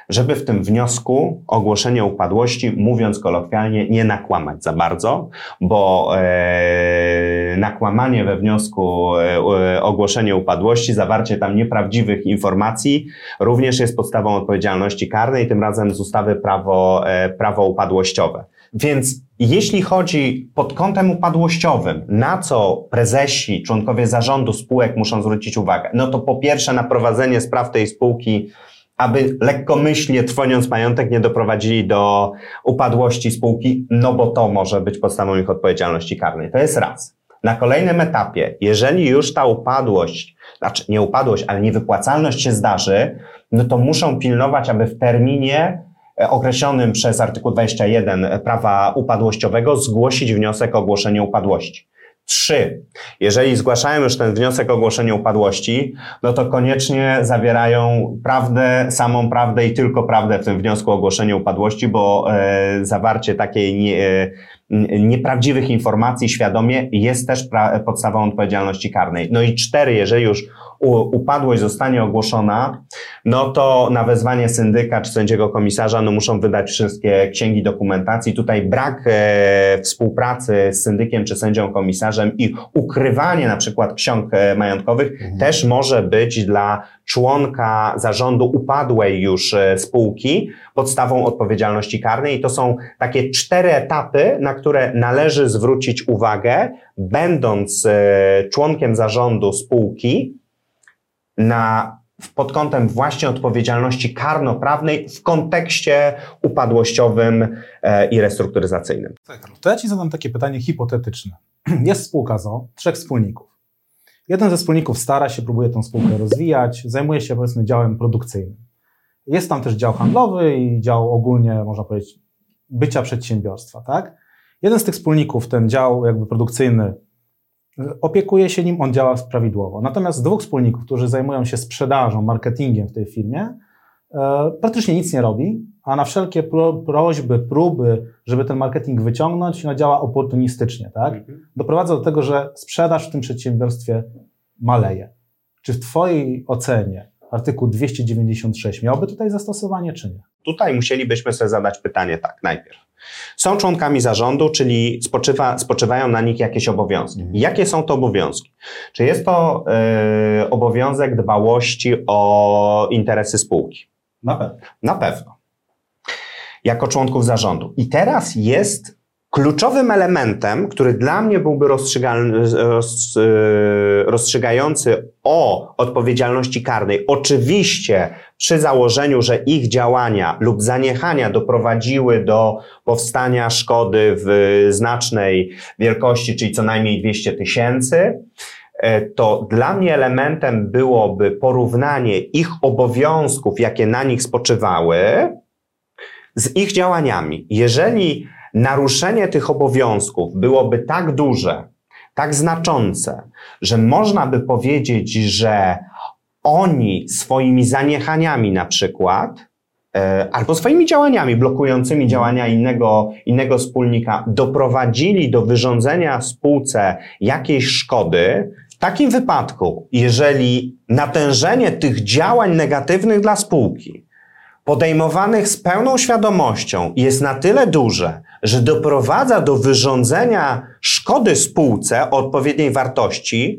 żeby w tym wniosku ogłoszenie upadłości, mówiąc kolokwialnie, nie nakłamać za bardzo, bo e, nakłamanie we wniosku e, ogłoszenie upadłości, zawarcie tam nieprawdziwych informacji również jest podstawą odpowiedzialności karnej, tym razem z ustawy prawo, e, prawo upadłościowe. Więc jeśli chodzi pod kątem upadłościowym, na co prezesi, członkowie zarządu spółek muszą zwrócić uwagę, no to po pierwsze na prowadzenie spraw tej spółki aby lekkomyślnie trwoniąc majątek nie doprowadzili do upadłości spółki, no bo to może być podstawą ich odpowiedzialności karnej. To jest raz. Na kolejnym etapie, jeżeli już ta upadłość, znaczy nie upadłość, ale niewypłacalność się zdarzy, no to muszą pilnować, aby w terminie e, określonym przez artykuł 21 prawa upadłościowego zgłosić wniosek o ogłoszenie upadłości. Trzy. Jeżeli zgłaszają już ten wniosek o ogłoszenie upadłości, no to koniecznie zawierają prawdę, samą prawdę i tylko prawdę w tym wniosku o ogłoszenie upadłości, bo e, zawarcie takiej nie, e, nieprawdziwych informacji świadomie jest też podstawą odpowiedzialności karnej. No i cztery, jeżeli już upadłość zostanie ogłoszona, no to na wezwanie syndyka czy sędziego komisarza no muszą wydać wszystkie księgi dokumentacji. Tutaj brak e, współpracy z syndykiem czy sędzią komisarzem i ukrywanie na przykład ksiąg e, majątkowych mhm. też może być dla członka zarządu upadłej już e, spółki podstawą odpowiedzialności karnej. I to są takie cztery etapy, na które należy zwrócić uwagę, będąc e, członkiem zarządu spółki na pod kątem właśnie odpowiedzialności karnoprawnej w kontekście upadłościowym e, i restrukturyzacyjnym. To ja Ci zadam takie pytanie hipotetyczne. Jest spółka ZO, trzech wspólników. Jeden ze wspólników stara się, próbuje tą spółkę rozwijać, zajmuje się powiedzmy działem produkcyjnym. Jest tam też dział handlowy i dział ogólnie, można powiedzieć, bycia przedsiębiorstwa, tak? Jeden z tych wspólników, ten dział jakby produkcyjny, opiekuje się nim, on działa prawidłowo. Natomiast dwóch wspólników, którzy zajmują się sprzedażą, marketingiem w tej firmie, praktycznie nic nie robi, a na wszelkie pro, prośby, próby, żeby ten marketing wyciągnąć, no działa oportunistycznie, tak? Mhm. Doprowadza do tego, że sprzedaż w tym przedsiębiorstwie maleje. Czy w Twojej ocenie artykuł 296 miałby tutaj zastosowanie, czy nie? Tutaj musielibyśmy sobie zadać pytanie tak najpierw. Są członkami zarządu, czyli spoczywa, spoczywają na nich jakieś obowiązki. Mhm. Jakie są to obowiązki? Czy jest to y, obowiązek dbałości o interesy spółki? Na pewno. Na pewno. Jako członków zarządu. I teraz jest Kluczowym elementem, który dla mnie byłby e, rozstrzygający o odpowiedzialności karnej, oczywiście przy założeniu, że ich działania lub zaniechania doprowadziły do powstania szkody w znacznej wielkości, czyli co najmniej 200 tysięcy, to dla mnie elementem byłoby porównanie ich obowiązków, jakie na nich spoczywały, z ich działaniami. Jeżeli naruszenie tych obowiązków byłoby tak duże, tak znaczące, że można by powiedzieć, że oni swoimi zaniechaniami na przykład, e, albo swoimi działaniami blokującymi działania innego, innego wspólnika, doprowadzili do wyrządzenia spółce jakiejś szkody, w takim wypadku, jeżeli natężenie tych działań negatywnych dla spółki podejmowanych z pełną świadomością jest na tyle duże, że doprowadza do wyrządzenia szkody spółce o odpowiedniej wartości,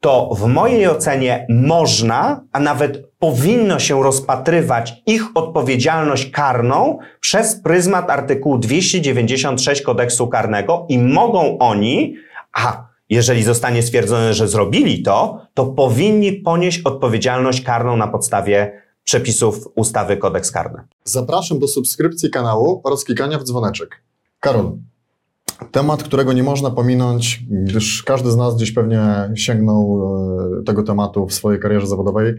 to w mojej ocenie można, a nawet powinno się rozpatrywać ich odpowiedzialność karną przez pryzmat artykułu 296 kodeksu karnego i mogą oni, a jeżeli zostanie stwierdzone, że zrobili to, to powinni ponieść odpowiedzialność karną na podstawie przepisów ustawy kodeks karny. Zapraszam do subskrypcji kanału oraz klikania w dzwoneczek. Karol, temat, którego nie można pominąć, gdyż każdy z nas gdzieś pewnie sięgnął e, tego tematu w swojej karierze zawodowej.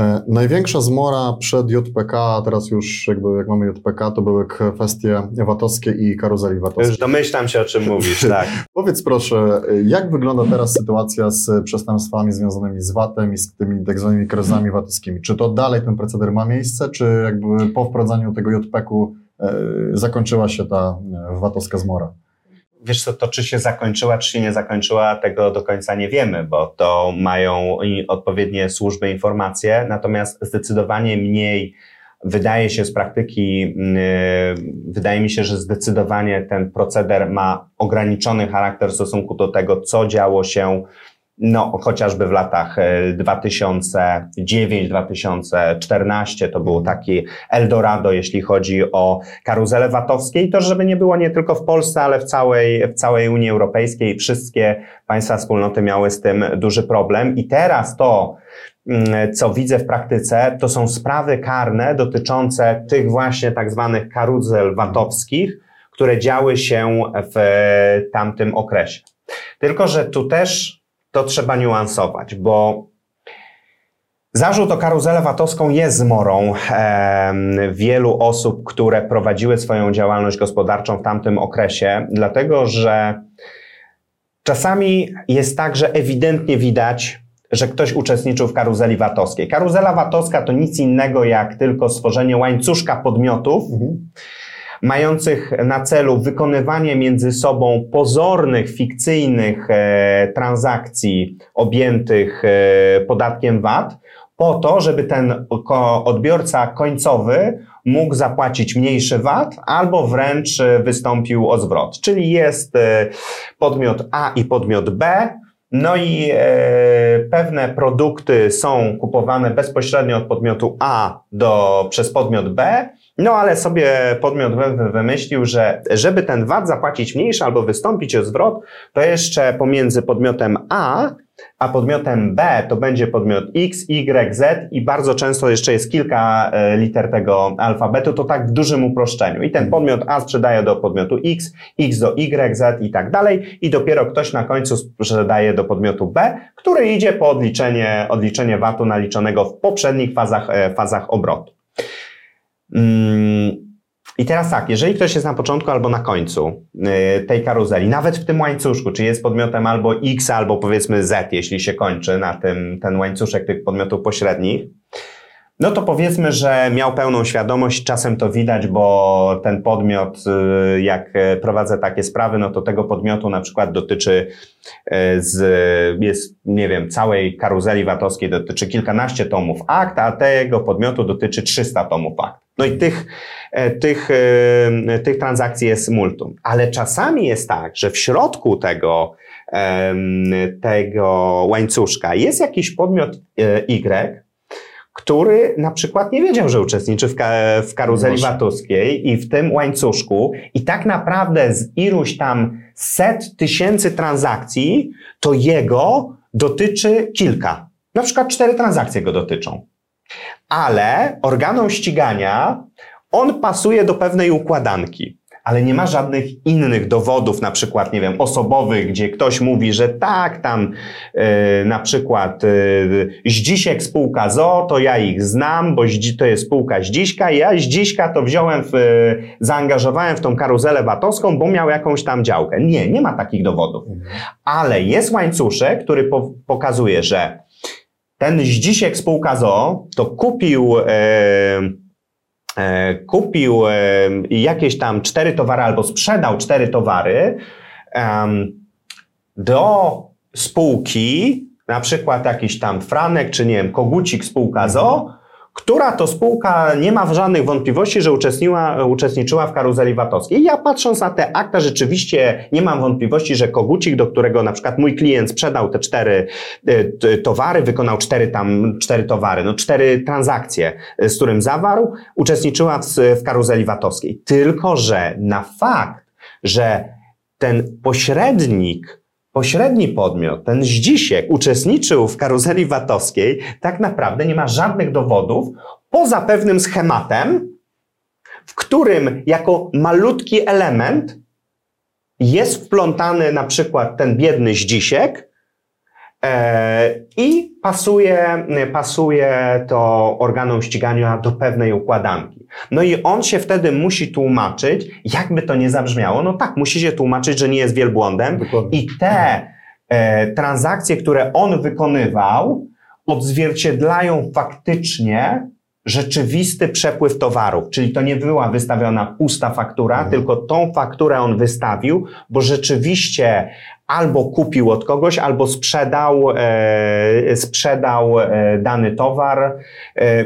E, największa zmora przed JPK, a teraz już jakby jak mamy JPK, to były kwestie VAT-owskie i karuzeli VAT-owskiej. Już domyślam się, o czym mówisz, tak. Powiedz proszę, jak wygląda teraz sytuacja z przestępstwami związanymi z VAT-em i z tymi tak zwanymi karuzlami VAT-owskimi? Czy to dalej ten proceder ma miejsce, czy jakby po wprowadzaniu tego JPK-u E, zakończyła się ta e, VAT-owska zmora. Wiesz co, to czy się zakończyła, czy się nie zakończyła, tego do końca nie wiemy, bo to mają odpowiednie służby informacje, natomiast zdecydowanie mniej wydaje się z praktyki, wydaje mi się, że zdecydowanie ten proceder ma ograniczony charakter w stosunku do tego, co działo się no, chociażby w latach 2009-2014 e, to był taki Eldorado, jeśli chodzi o karuzele VAT-owskie i to, żeby nie było nie tylko w Polsce, ale w całej, w całej Unii Europejskiej. Wszystkie państwa wspólnoty miały z tym duży problem i teraz to, mm, co widzę w praktyce, to są sprawy karne dotyczące tych właśnie tak zwanych karuzel VAT-owskich, które działy się w tamtym okresie. Tylko, że tu też to trzeba niuansować, bo Zarzut o karuzelę VAT-owską jest zmorą e, wielu osób, które prowadziły swoją działalność gospodarczą w tamtym okresie, dlatego że czasami jest tak, że ewidentnie widać, że ktoś uczestniczył w karuzeli VAT-owskiej. Karuzela VAT-owska to nic innego jak tylko stworzenie łańcuszka podmiotów, mhm mających na celu wykonywanie między sobą pozornych, fikcyjnych e, transakcji objętych e, podatkiem VAT, po to, żeby ten odbiorca końcowy mógł zapłacić mniejszy VAT albo wręcz e, wystąpił o zwrot. Czyli jest podmiot A i podmiot B, no i pewne produkty są kupowane bezpośrednio od podmiotu A do, przez podmiot B, no ale sobie podmiot wymyślił, że żeby ten VAT zapłacić mniejszy albo wystąpić o zwrot, to jeszcze pomiędzy podmiotem A a podmiotem B to będzie podmiot X, Y, Z i bardzo często jeszcze jest kilka e, liter tego alfabetu, to tak w dużym uproszczeniu. I ten podmiot A sprzedaje do podmiotu X, X do Y, Z i tak dalej i dopiero ktoś na końcu sprzedaje do podmiotu B, który idzie po odliczenie, odliczenie VAT-u naliczonego w poprzednich fazach, e, fazach obrotu. Mm. I teraz tak, jeżeli ktoś jest na początku albo na końcu y, tej karuzeli, nawet w tym łańcuszku, czy jest podmiotem albo X, albo powiedzmy Z, jeśli się kończy na tym ten łańcuszek tych podmiotów pośrednich, no to powiedzmy, że miał pełną świadomość, czasem to widać, bo ten podmiot, y, jak prowadzę takie sprawy, no to tego podmiotu na przykład dotyczy y, z, jest, nie wiem, całej karuzeli VAT-owskiej dotyczy kilkanaście tomów akt, a tego podmiotu dotyczy 300 tomów akt. No i tych, e, tych, e, tych transakcji jest multum. Ale czasami jest tak, że w środku tego, tego łańcuszka jest jakiś podmiot e, Y, który na przykład nie wiedział, że uczestniczy w, ka w karuzeli VAT-owskiej i w tym łańcuszku i tak naprawdę z iluś tam set tysięcy transakcji, to jego dotyczy kilka. Na przykład cztery transakcje go dotyczą ale organom ścigania on pasuje do pewnej układanki. Ale nie ma żadnych innych dowodów, na przykład, nie wiem, osobowych, gdzie ktoś mówi, że tak, tam yy, na przykład yy, Zdzisiek spółka ZO, to ja ich znam, bo to jest spółka Zdziśka, ja Zdziśka to wziąłem, w, yy, zaangażowałem w tą karuzelę VAT-owską, bo miał jakąś tam działkę. Nie, nie ma takich dowodów. Ale jest łańcuszek, który po pokazuje, że ten Zdzisiek spółka ZO to kupił, e, e, kupił e, jakieś tam cztery towary albo sprzedał cztery towary e, do spółki, na przykład jakiś tam Franek, czy nie wiem, Kogucik spółka ZO, która to spółka nie ma żadnych wątpliwości, że uczestniczyła, uczestniczyła w karuzeli VAT-owskiej. Ja patrząc na te akta, rzeczywiście nie mam wątpliwości, że Kogucik, do którego na przykład mój klient sprzedał te cztery e, towary, wykonał cztery tam, cztery towary, no cztery transakcje, e, z którym zawarł, uczestniczyła w, w karuzeli VAT-owskiej. Tylko, że na fakt, że ten pośrednik pośredni podmiot, ten Zdzisiek, uczestniczył w karuzeli VAT-owskiej, tak naprawdę nie ma żadnych dowodów poza pewnym schematem, w którym jako malutki element jest wplątany na przykład ten biedny Zdzisiek, I pasuje, pasuje to organom ścigania do pewnej układanki. No i on się wtedy musi tłumaczyć, jakby to nie zabrzmiało. No tak, musi się tłumaczyć, że nie jest wielbłądem. Dokładnie. I te e, transakcje, które on wykonywał, odzwierciedlają faktycznie rzeczywisty przepływ towarów, czyli to nie była wystawiona pusta faktura, mhm. tylko tą fakturę on wystawił, bo rzeczywiście albo kupił od kogoś, albo sprzedał, e, sprzedał e, dany towar. E,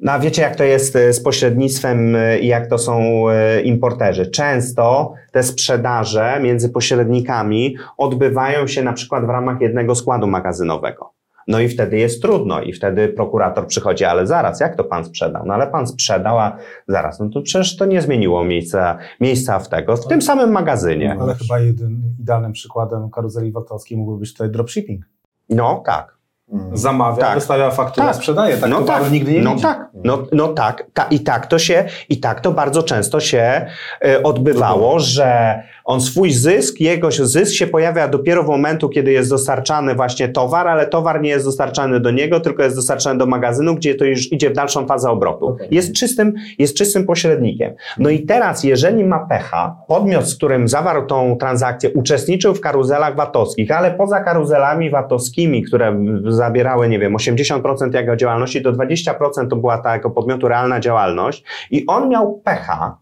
no a wiecie, jak to jest e, z pośrednictwem e, i jak to są importerzy. Często te sprzedaże między pośrednikami odbywają się na przykład w ramach jednego składu magazynowego. No i wtedy jest trudno i wtedy prokurator przychodzi, ale zaraz, jak to pan sprzedał? No ale pan sprzedał, a zaraz, no to przecież to nie zmieniło miejsca, miejsca w tego, w tym samym magazynie. Ale chyba jednym idealnym przykładem karuzeli VAT-owskiej mógłby być tutaj dropshipping. No tak. Mhm. zamawia, tak. wystawia fakturę, tak. sprzedaje. Tak no tak. nigdy nie no tak. No, no tak. Ta, I tak to się, i tak to bardzo często się y, odbywało, że on swój zysk, jego zysk się pojawia dopiero w momentu, kiedy jest dostarczany właśnie towar, ale towar nie jest dostarczany do niego, tylko jest dostarczany do magazynu, gdzie to już idzie w dalszą fazę obrotu. Okay. Jest czystym, jest czystym pośrednikiem. No i teraz, jeżeli ma pecha, podmiot, z którym zawarł tą transakcję, uczestniczył w karuzelach VAT-owskich, ale poza karuzelami VAT-owskimi, które zabierały, nie wiem, 80% jego działalności, to 20% to była ta jako podmiotu realna działalność. I on miał pecha,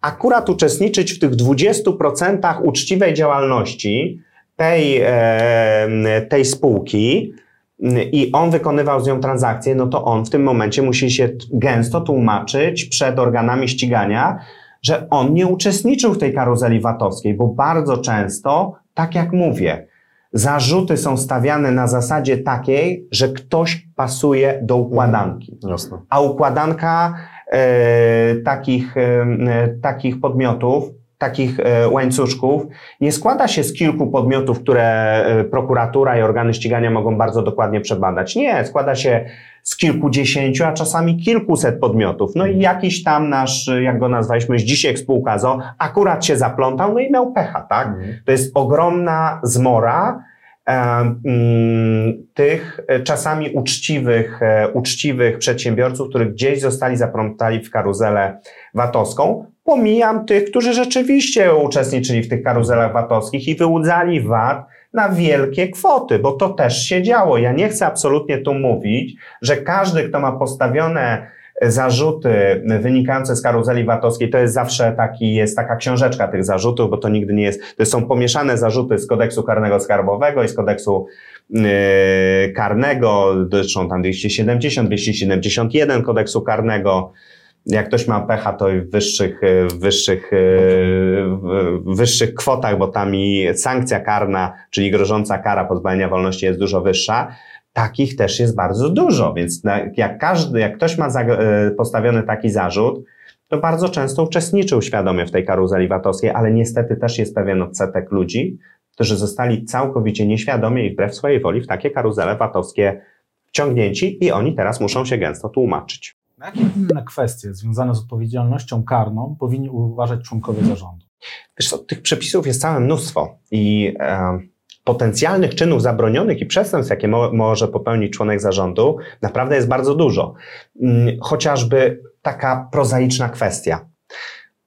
akurat uczestniczyć w tych 20% uczciwej działalności tej, e, tej spółki. I on wykonywał z nią transakcje, no to on w tym momencie musi się gęsto tłumaczyć przed organami ścigania, że on nie uczestniczył w tej karuzeli VAT-owskiej, bo bardzo często, tak jak mówię, zarzuty są stawiane na zasadzie takiej, że ktoś pasuje do układanki. Jasne. A układanka E, takich, e, takich podmiotów takich e, łańcuszków nie składa się z kilku podmiotów, które e, prokuratura i organy ścigania mogą bardzo dokładnie przebadać. Nie, składa się z kilkudziesięciu, a czasami kilkuset podmiotów. No i jakiś tam nasz, jak go nazwaliśmy, dzisiaj spółka ZO, akurat się zaplątał, no i miał pecha, tak? Mhm. To jest ogromna zmora tych e, czasami uczciwych, e, uczciwych przedsiębiorców, którzy gdzieś zostali zaplątali w karuzelę VAT-owską. Pomijam tych, którzy rzeczywiście uczestniczyli w tych karuzelach VAT-owskich i wyłudzali VAT na wielkie kwoty, bo to też się działo. Ja nie chcę absolutnie tu mówić, że każdy, kto ma postawione zarzuty wynikające z karuzeli VAT-owskiej, to jest zawsze taki, jest taka książeczka tych zarzutów, bo to nigdy nie jest, to są pomieszane zarzuty z kodeksu karnego skarbowego i z kodeksu yy, karnego, dotyczą tam 270, 271 kodeksu karnego, jak ktoś ma pecha, to w wyższych, w wyższych, e, w wyższych kwotach, bo tam i sankcja karna, czyli grożąca kara pozbawienia wolności jest dużo wyższa. Takich też jest bardzo dużo, więc jak każdy, jak ktoś ma e, postawiony taki zarzut, to bardzo często uczestniczył świadomie w tej karuzeli VAT-owskiej, ale niestety też jest pewien odsetek ludzi, którzy zostali całkowicie nieświadomie i wbrew swojej woli w takie karuzele VAT-owskie wciągnięci i oni teraz muszą się gęsto tłumaczyć. Na jakie inne kwestie związane z odpowiedzialnością karną powinni uważać członkowie zarządu? Wiesz co, tych przepisów jest całe mnóstwo i e, potencjalnych czynów zabronionych i przestępstw, jakie mo może popełnić członek zarządu, naprawdę jest bardzo dużo. Mm, Chociażby taka prozaiczna kwestia.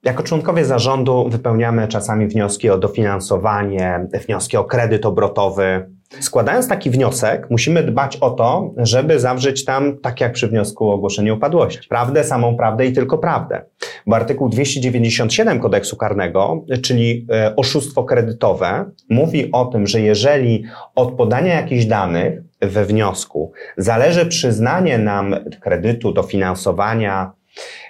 Jako członkowie zarządu wypełniamy czasami wnioski o dofinansowanie, wnioski o kredyt obrotowy. Składając taki wniosek, musimy dbać o to, żeby zawrzeć tam, tak jak przy wniosku o ogłoszenie upadłości, prawdę, samą prawdę i tylko prawdę. Bo artykuł 297 kodeksu karnego, czyli e, oszustwo kredytowe, mówi o tym, że jeżeli od podania jakichś danych we wniosku zależy przyznanie nam kredytu, dofinansowania,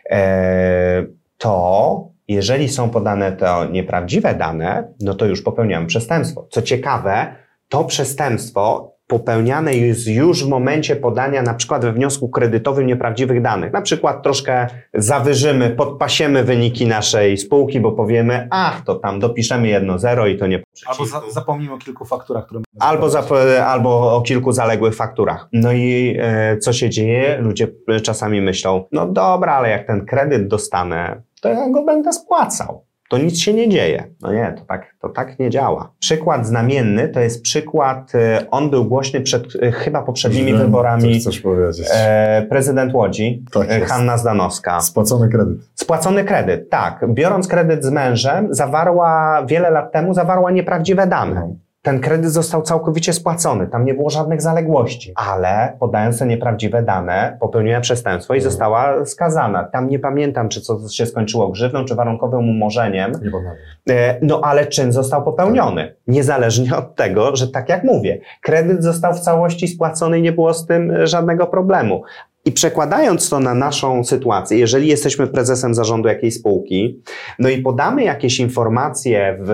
e, to jeżeli są podane to nieprawdziwe dane, no to już popełniamy przestępstwo. Co ciekawe, to przestępstwo popełniane jest już w momencie podania na przykład we wniosku kredytowym nieprawdziwych danych. Na przykład troszkę zawyżymy, podpasiemy wyniki naszej spółki, bo powiemy, ach, to tam dopiszemy jedno zero i to nie Albo za, zapomnimy o kilku fakturach, które Albo, zap- albo o kilku zaległych fakturach. No i e, co się dzieje? Ludzie e, czasami myślą, no dobra, ale jak ten kredyt dostanę, to ja go będę spłacał. To nic się nie dzieje. No nie, to tak, to tak nie działa. Przykład znamienny to jest przykład, e, on był głośny przed e, chyba poprzednimi Wiem, wyborami. Chcesz powiedzieć? E, prezydent Łodzi, Tak e, jest. Hanna Zdanowska. Spłacony kredyt. Spłacony kredyt, tak. Biorąc kredyt z mężem, zawarła wiele lat temu zawarła nieprawdziwe dane. Ten kredyt został całkowicie spłacony, tam nie było żadnych zaległości, ale podając te nieprawdziwe dane, popełniła przestępstwo i Mhm. została skazana. Tam nie pamiętam, czy co się skończyło grzywną, czy warunkowym umorzeniem, Nie pamiętam. E, no ale czyn został popełniony. Niezależnie od tego, że tak jak mówię, kredyt został w całości spłacony i nie było z tym e, żadnego problemu. I przekładając to na naszą sytuację, jeżeli jesteśmy prezesem zarządu jakiejś spółki, no i podamy jakieś informacje w,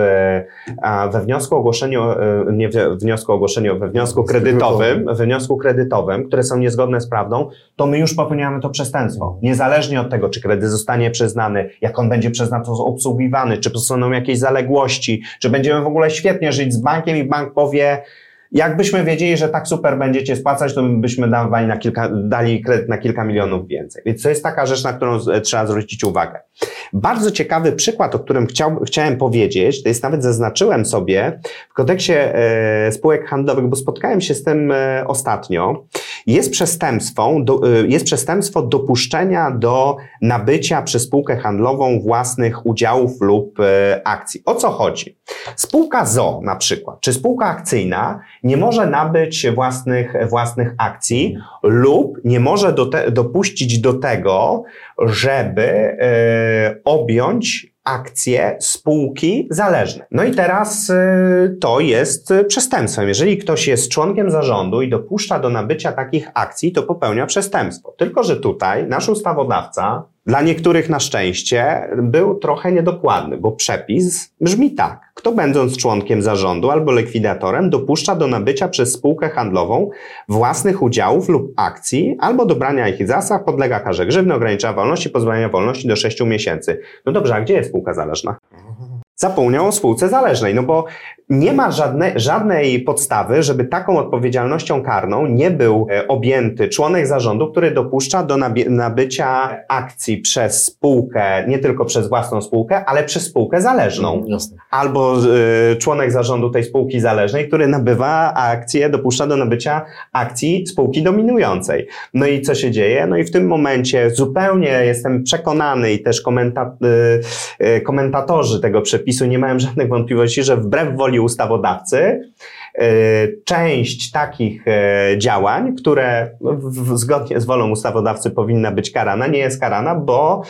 we wniosku ogłoszeniu, e, nie we wniosku ogłoszeniu, we wniosku kredytowym, we wniosku kredytowym, które są niezgodne z prawdą, to my już popełniamy to przestępstwo. Niezależnie od tego, czy kredyt zostanie przyznany, jak on będzie przez nas obsługiwany, czy zostaną jakieś zaległości, czy będziemy w ogóle świetnie żyć z bankiem i bank powie, jakbyśmy wiedzieli, że tak super będziecie spłacać, to byśmy dawali na kilka, dali kredyt na kilka milionów więcej. Więc to jest taka rzecz, na którą trzeba zwrócić uwagę. Bardzo ciekawy przykład, o którym chciał, chciałem powiedzieć, to jest nawet zaznaczyłem sobie w kodeksie e, spółek handlowych, bo spotkałem się z tym e, ostatnio. Jest przestępstwo, do, e, jest przestępstwo dopuszczenia do nabycia przez spółkę handlową własnych udziałów lub e, akcji. O co chodzi? Spółka ZO na przykład, czy spółka akcyjna nie może nabyć własnych, własnych akcji lub nie może do te, dopuścić do tego, żeby e, objąć akcje spółki zależne. No i teraz e, to jest przestępstwem. Jeżeli ktoś jest członkiem zarządu i dopuszcza do nabycia takich akcji, to popełnia przestępstwo. Tylko, że tutaj nasz ustawodawca, dla niektórych na szczęście, był trochę niedokładny, bo przepis brzmi tak. Kto będąc członkiem zarządu albo likwidatorem dopuszcza do nabycia przez spółkę handlową własnych udziałów lub akcji albo do brania ich zasad podlega karze grzywny, ograniczenia wolności, pozbawienia wolności do 6 miesięcy. No dobrze, a gdzie jest spółka zależna? Zapomniał o spółce zależnej, no bo nie ma żadne, żadnej podstawy, żeby taką odpowiedzialnością karną nie był e, objęty członek zarządu, który dopuszcza do nabycia akcji przez spółkę, nie tylko przez własną spółkę, ale przez spółkę zależną. Jasne. Albo y, członek zarządu tej spółki zależnej, który nabywa akcje, dopuszcza do nabycia akcji spółki dominującej. No i co się dzieje? No i w tym momencie zupełnie jestem przekonany i też komenta y, y, komentatorzy tego przepisu nie mają żadnych wątpliwości, że wbrew woli ustawodawcy y, część takich y, działań, które w, zgodnie z wolą ustawodawcy powinna być karana, nie jest karana, bo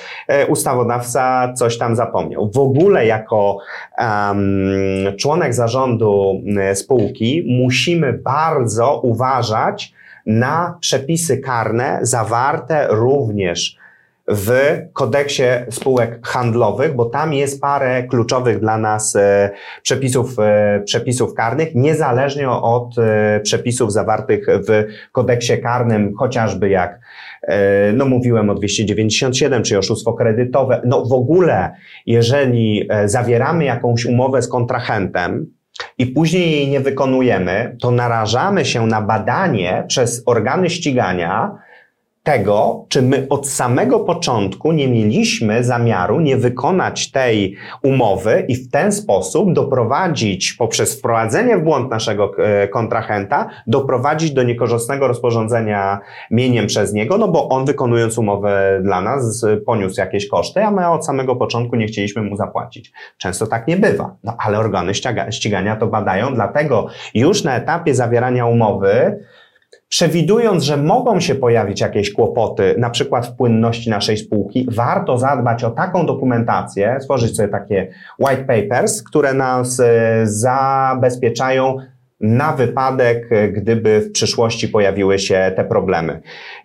y, ustawodawca coś tam zapomniał. W ogóle jako um, członek zarządu spółki musimy bardzo uważać na przepisy karne zawarte również w kodeksie spółek handlowych, bo tam jest parę kluczowych dla nas e, przepisów, e, przepisów karnych, niezależnie od e, przepisów zawartych w kodeksie karnym, chociażby jak no mówiłem o 297, czy oszustwo kredytowe. No w ogóle, jeżeli zawieramy jakąś umowę z kontrahentem, i później jej nie wykonujemy, to narażamy się na badanie przez organy ścigania tego, czy my od samego początku nie mieliśmy zamiaru nie wykonać tej umowy i w ten sposób doprowadzić, poprzez wprowadzenie w błąd naszego e, kontrahenta, doprowadzić do niekorzystnego rozporządzenia mieniem przez niego, no bo on wykonując umowę dla nas poniósł jakieś koszty, a my od samego początku nie chcieliśmy mu zapłacić. Często tak nie bywa, no ale organy ścigania to badają, dlatego już na etapie zawierania umowy przewidując, że mogą się pojawić jakieś kłopoty, na przykład w płynności naszej spółki, warto zadbać o taką dokumentację, stworzyć sobie takie white papers, które nas e, zabezpieczają na wypadek, gdyby w przyszłości pojawiły się te problemy.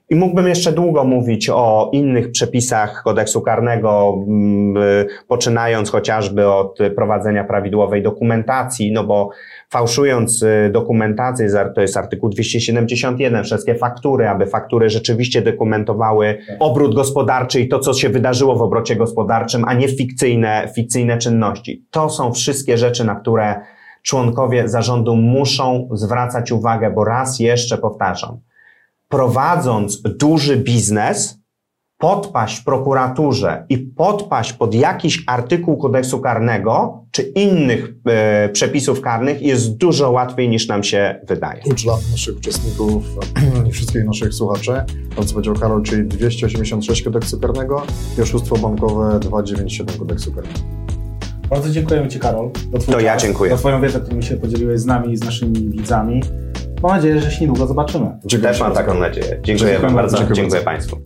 I mógłbym jeszcze długo mówić o innych przepisach kodeksu karnego, mm, y, poczynając chociażby od prowadzenia prawidłowej dokumentacji, no bo fałszując y, dokumentację, to jest artykuł 271, wszystkie faktury, aby faktury rzeczywiście dokumentowały obrót gospodarczy i to, co się wydarzyło w obrocie gospodarczym, a nie fikcyjne, fikcyjne czynności. To są wszystkie rzeczy, na które członkowie zarządu muszą zwracać uwagę, bo raz jeszcze powtarzam, prowadząc duży biznes, podpaść prokuraturze i podpaść pod jakiś artykuł kodeksu karnego czy innych e, przepisów karnych jest dużo łatwiej niż nam się wydaje. Klucz dla naszych uczestników i wszystkich naszych słuchaczy, to co powiedział Karol, czyli 286 kodeksu karnego i oszustwo bankowe 297 kodeksu karnego. Bardzo dziękujemy Ci, Karol. To ja dziękuję. Za Twoją wiedzę, którą się podzieliłeś z nami i z naszymi widzami. Mam nadzieję, że się niedługo zobaczymy. Dziękuję Też mam taką nadzieję. Dziękuję Dziękuję bardzo. bardzo. Dziękuję Państwu.